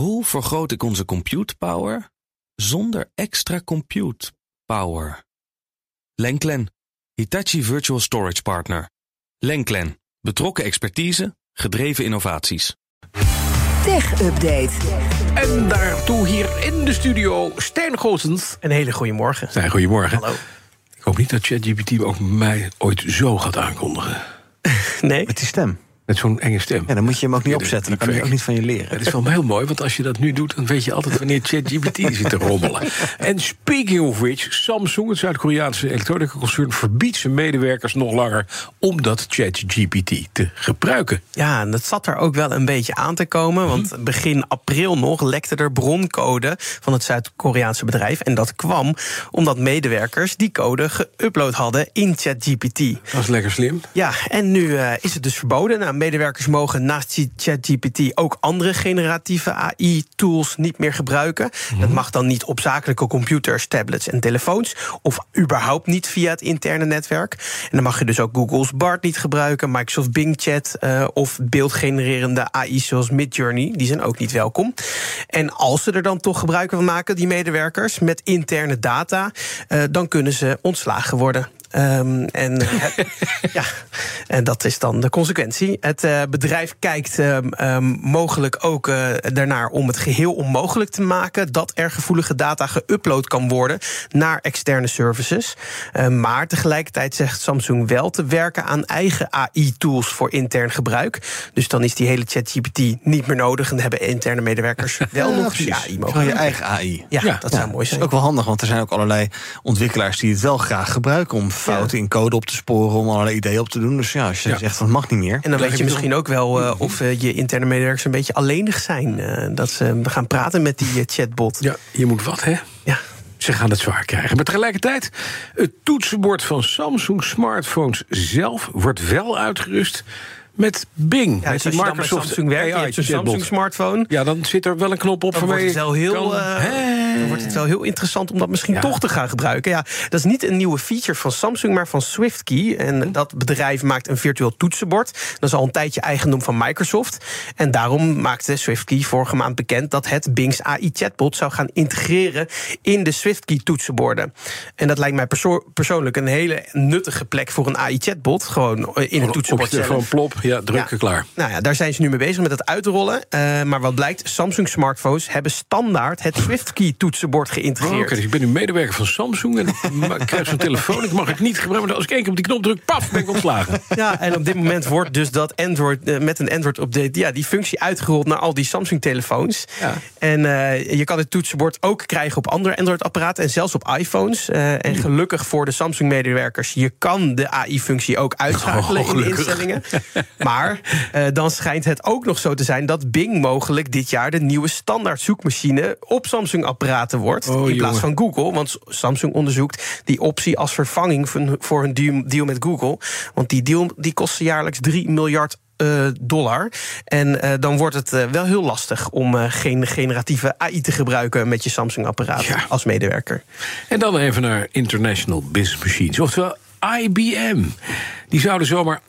Hoe vergroot ik onze compute power zonder extra compute power? Lenklen, Hitachi Virtual Storage Partner. Lenklen, betrokken expertise, gedreven innovaties. Tech Update. En daartoe hier in de studio Stijn Goossens. Een hele goede morgen. Stijn, goedemorgen. Hallo. Ik hoop niet dat ChatGPT ook mij ooit zo gaat aankondigen. Nee? Met die stem. Met zo'n enge stem. Ja, dan moet je hem ook niet opzetten. Dan kan hij ook niet van je leren. Het is wel heel mooi, want als je dat nu doet... dan weet je altijd wanneer ChatGPT zit te rommelen. En speaking of which, Samsung, het Zuid-Koreaanse elektronica-concern... verbiedt zijn medewerkers nog langer om dat ChatGPT te gebruiken. Ja, en dat zat er ook wel een beetje aan te komen. Want begin april nog lekte er broncode van het Zuid-Koreaanse bedrijf. En dat kwam omdat medewerkers die code geüpload hadden in ChatGPT. Dat is lekker slim. Ja, en nu eh, is het dus verboden. Nou, medewerkers mogen naast ChatGPT ook andere generatieve AI-tools niet meer gebruiken. Dat mag dan niet op zakelijke computers, tablets en telefoons. Of überhaupt niet via het interne netwerk. En dan mag je dus ook Google's BART niet gebruiken, Microsoft Bing Chat eh, of beeldgenererende AI's zoals Midjourney. Die zijn ook niet welkom. En als ze er dan toch gebruik van maken, die medewerkers, met interne data, eh, dan kunnen ze ontslagen worden. Ehm, en, eh, ja, en dat is dan de consequentie. Het eh, bedrijf kijkt ehm, ehm, mogelijk ook eh, daarnaar om het geheel onmogelijk te maken dat er gevoelige data geüpload kan worden naar externe services. Maar tegelijkertijd zegt Samsung wel te werken aan eigen AI-tools voor intern gebruik. Dus dan is die hele ChatGPT niet meer nodig en hebben interne medewerkers wel nog die AI Gewoon je mogelijk. eigen AI. Ja, Ja. dat zou mooi Dat zijn. is ook wel handig, want er zijn ook allerlei ontwikkelaars die het wel graag gebruiken om fouten in code op te sporen, om allerlei ideeën op te doen. Dus ja, als je Ja. zegt dat mag niet meer. En dan weet je misschien ook wel eh, of eh, je interne medewerkers een beetje alleenig zijn. eh, dat ze gaan praten met die chatbot. Ja, je moet wat, hè? Ja. Ze gaan het zwaar krijgen. Maar tegelijkertijd, het toetsenbord van Samsung smartphones zelf wordt wel uitgerust met Bing. Ja, met dus als je dan bij Samsung werkt, je AI hebt zo'n chatbot. Samsung smartphone... Ja, dan zit er wel een knop op Dan wordt, het wel je heel, kan- eh, dan wordt het wel heel interessant om dat misschien Ja. toch te gaan gebruiken. Ja, dat is niet een nieuwe feature van Samsung, maar van SwiftKey. En dat bedrijf maakt een virtueel toetsenbord. Dat is al een tijdje eigendom van Microsoft. En daarom maakte SwiftKey vorige maand bekend dat het Bing's AI-chatbot zou gaan integreren in de SwiftKey-toetsenborden. En dat lijkt mij perso- persoonlijk een hele nuttige plek voor een AI-chatbot. Gewoon eh, in het toetsenbord je zelf. plop, ja, drukken, Ja. klaar. Nou ja, daar zijn ze nu mee bezig met het uitrollen. Eh, maar wat blijkt, Samsung smartphones hebben standaard het SwiftKey toetsenbord Oh, Oké, geïntegreerd. dus ik ben nu medewerker van Samsung en ik krijg zo'n telefoon. Ik mag het niet gebruiken, maar als ik één keer op die knop druk, paf, ben ik ontslagen. Ja, en op dit moment wordt dus dat Android eh, met een Android-update ja, die functie uitgerold naar al die Samsung-telefoons. Ja. En eh, je kan het toetsenbord ook krijgen op andere Android-apparaten en zelfs op iPhones. En gelukkig voor de Samsung-medewerkers, je kan de AI-functie ook uitschakelen Oh, in de instellingen. Maar eh, dan schijnt het ook nog zo te zijn dat Bing mogelijk dit jaar de nieuwe standaard zoekmachine op Samsung-apparaten wordt. Oh, in plaats van Google. Want Samsung onderzoekt die optie als vervanging van- voor hun deal, met Google. Want die deal die kost ze jaarlijks 3 miljard. eh, dollar. En eh, dan wordt het wel heel lastig om geen generatieve AI te gebruiken met je Samsung-apparaat Ja. als medewerker. En dan even naar International Business Machines. Oftewel IBM. Die zouden zomaar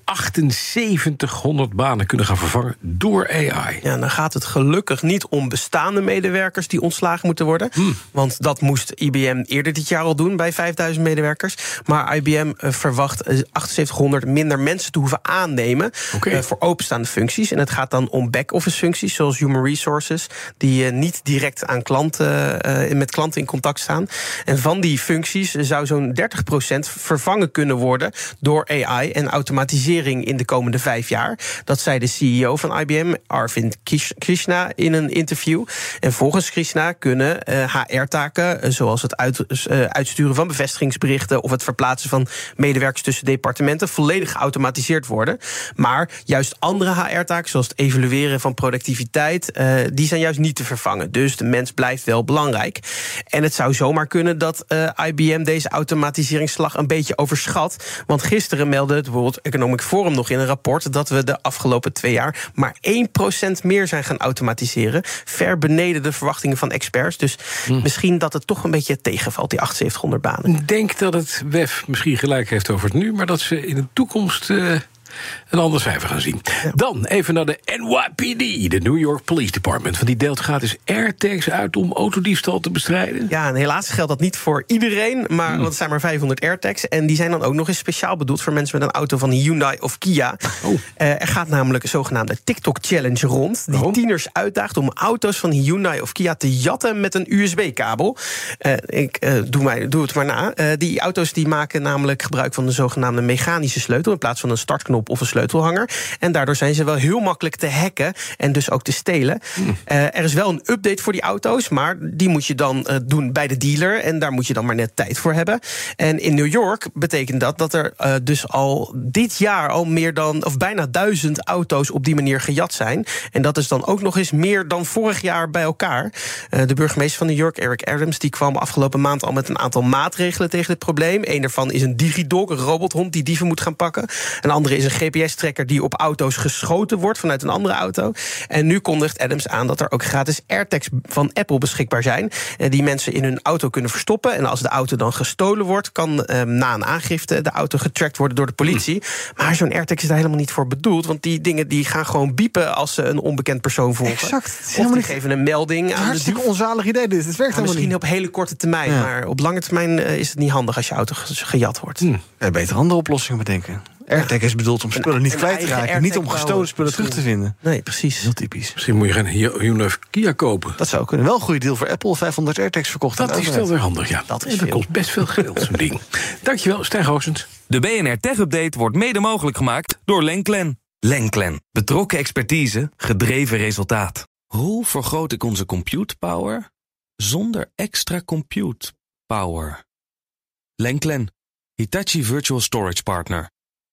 7800 banen kunnen gaan vervangen door AI. Ja, dan gaat het gelukkig niet om bestaande medewerkers die ontslagen moeten worden. Hmm. Want dat moest IBM eerder dit jaar al doen bij 5000 medewerkers. Maar IBM eh, verwacht eh, 7800 minder mensen te hoeven aannemen eh, voor openstaande functies. En het gaat dan om back-office functies, zoals human resources, die eh, niet direct aan klanten, eh, met klanten in contact staan. En van die functies zou zo'n 30% vervangen kunnen worden door AI en automatisering in de komende vijf jaar. Dat zei de CEO van IBM, Arvind Krishna, in een interview. En volgens Krishna kunnen HR-taken, zoals het eh, uitsturen van bevestigingsberichten of het verplaatsen van medewerkers tussen departementen, volledig geautomatiseerd worden. Maar juist andere HR-taken, zoals het evalueren van productiviteit, eh, die zijn juist niet te vervangen. Dus de mens blijft wel belangrijk. En het zou zomaar kunnen dat eh, IBM deze automatiseringsslag een beetje overschat. Want gisteren meldde het World Economic Forum nog in een rapport dat we de afgelopen twee jaar maar 1% meer zijn gaan automatiseren. Ver beneden de verwachtingen van experts. Dus misschien dat het toch een beetje tegenvalt, die 7800 banen. Ik denk dat het WEF misschien gelijk heeft over het nu, maar dat ze in de toekomst eh, een ander cijfer gaan zien. Dan even naar de NYPD, de New York Police Department. Want die deelt gratis AirTags uit om autodiefstal te bestrijden. Ja, en helaas geldt dat niet voor iedereen, maar Hmm. want het zijn maar 500 AirTags. En die zijn dan ook nog eens speciaal bedoeld voor mensen met een auto van Hyundai of Kia. Oh. Eh, er gaat namelijk een zogenaamde TikTok-challenge rond. Die Waarom? tieners uitdaagt om auto's van Hyundai of Kia te jatten met een USB-kabel. Eh, ik eh, doe, mij, doe het maar na. Die auto's die maken namelijk gebruik van de zogenaamde mechanische sleutel in plaats van een startknop of een sleutelhanger. En daardoor zijn ze wel heel makkelijk te hacken en dus ook te stelen. Eh, er is wel een update voor die auto's, maar die moet je dan eh, doen bij de dealer. En daar moet je dan maar net tijd voor hebben. En in New York betekent dat dat er eh, dus al dit jaar al meer dan, of bijna duizend auto's op die manier gejat zijn. En dat is dan ook nog eens meer dan vorig jaar bij elkaar. De burgemeester van New York, Eric Adams, die kwam afgelopen maand al met een aantal maatregelen tegen dit probleem. Een daarvan is een digidog, een robothond die dieven moet gaan pakken. Een andere is een GPS-trekker die op auto's geschoten wordt vanuit een andere auto. En nu kondigt Adams aan dat er ook gratis AirTags van Apple beschikbaar zijn. eh, Die mensen in hun auto kunnen verstoppen. En als de auto dan gestolen wordt, kan eh, na een aangifte de auto getrackt worden door de politie. Maar zo'n AirTag is daar helemaal niet voor bedoeld. Want die dingen die gaan gewoon biepen als ze een onbekend persoon volgen. Exact. Het is Of helemaal die niet- geven een melding aan Hartstikke dief. onzalig idee dit. Het werkt misschien niet. op hele korte termijn, Ja. maar op lange termijn eh, is het niet handig als je auto ge- gejat wordt. Ja, beter andere oplossingen bedenken. AirTag is bedoeld om spullen niet kwijt te raken. Niet om gestolen spullen terug te vinden. Nee, precies. Heel typisch. Misschien moet je geen Hy- Hyundai of Kia kopen. Dat zou kunnen. Wel een goede deal voor Apple. 500 AirTags verkocht. Dat is wel weer handig, ja. Dat is En dat kost best veel geld, zo'n ding. Dankjewel, Stijn. De BNR Tech Update wordt mede mogelijk gemaakt door Lenklen. Lenklen. Betrokken expertise, gedreven resultaat. Hoe vergroot ik onze compute power zonder extra compute power? Lenklen. Hitachi Virtual Storage Partner.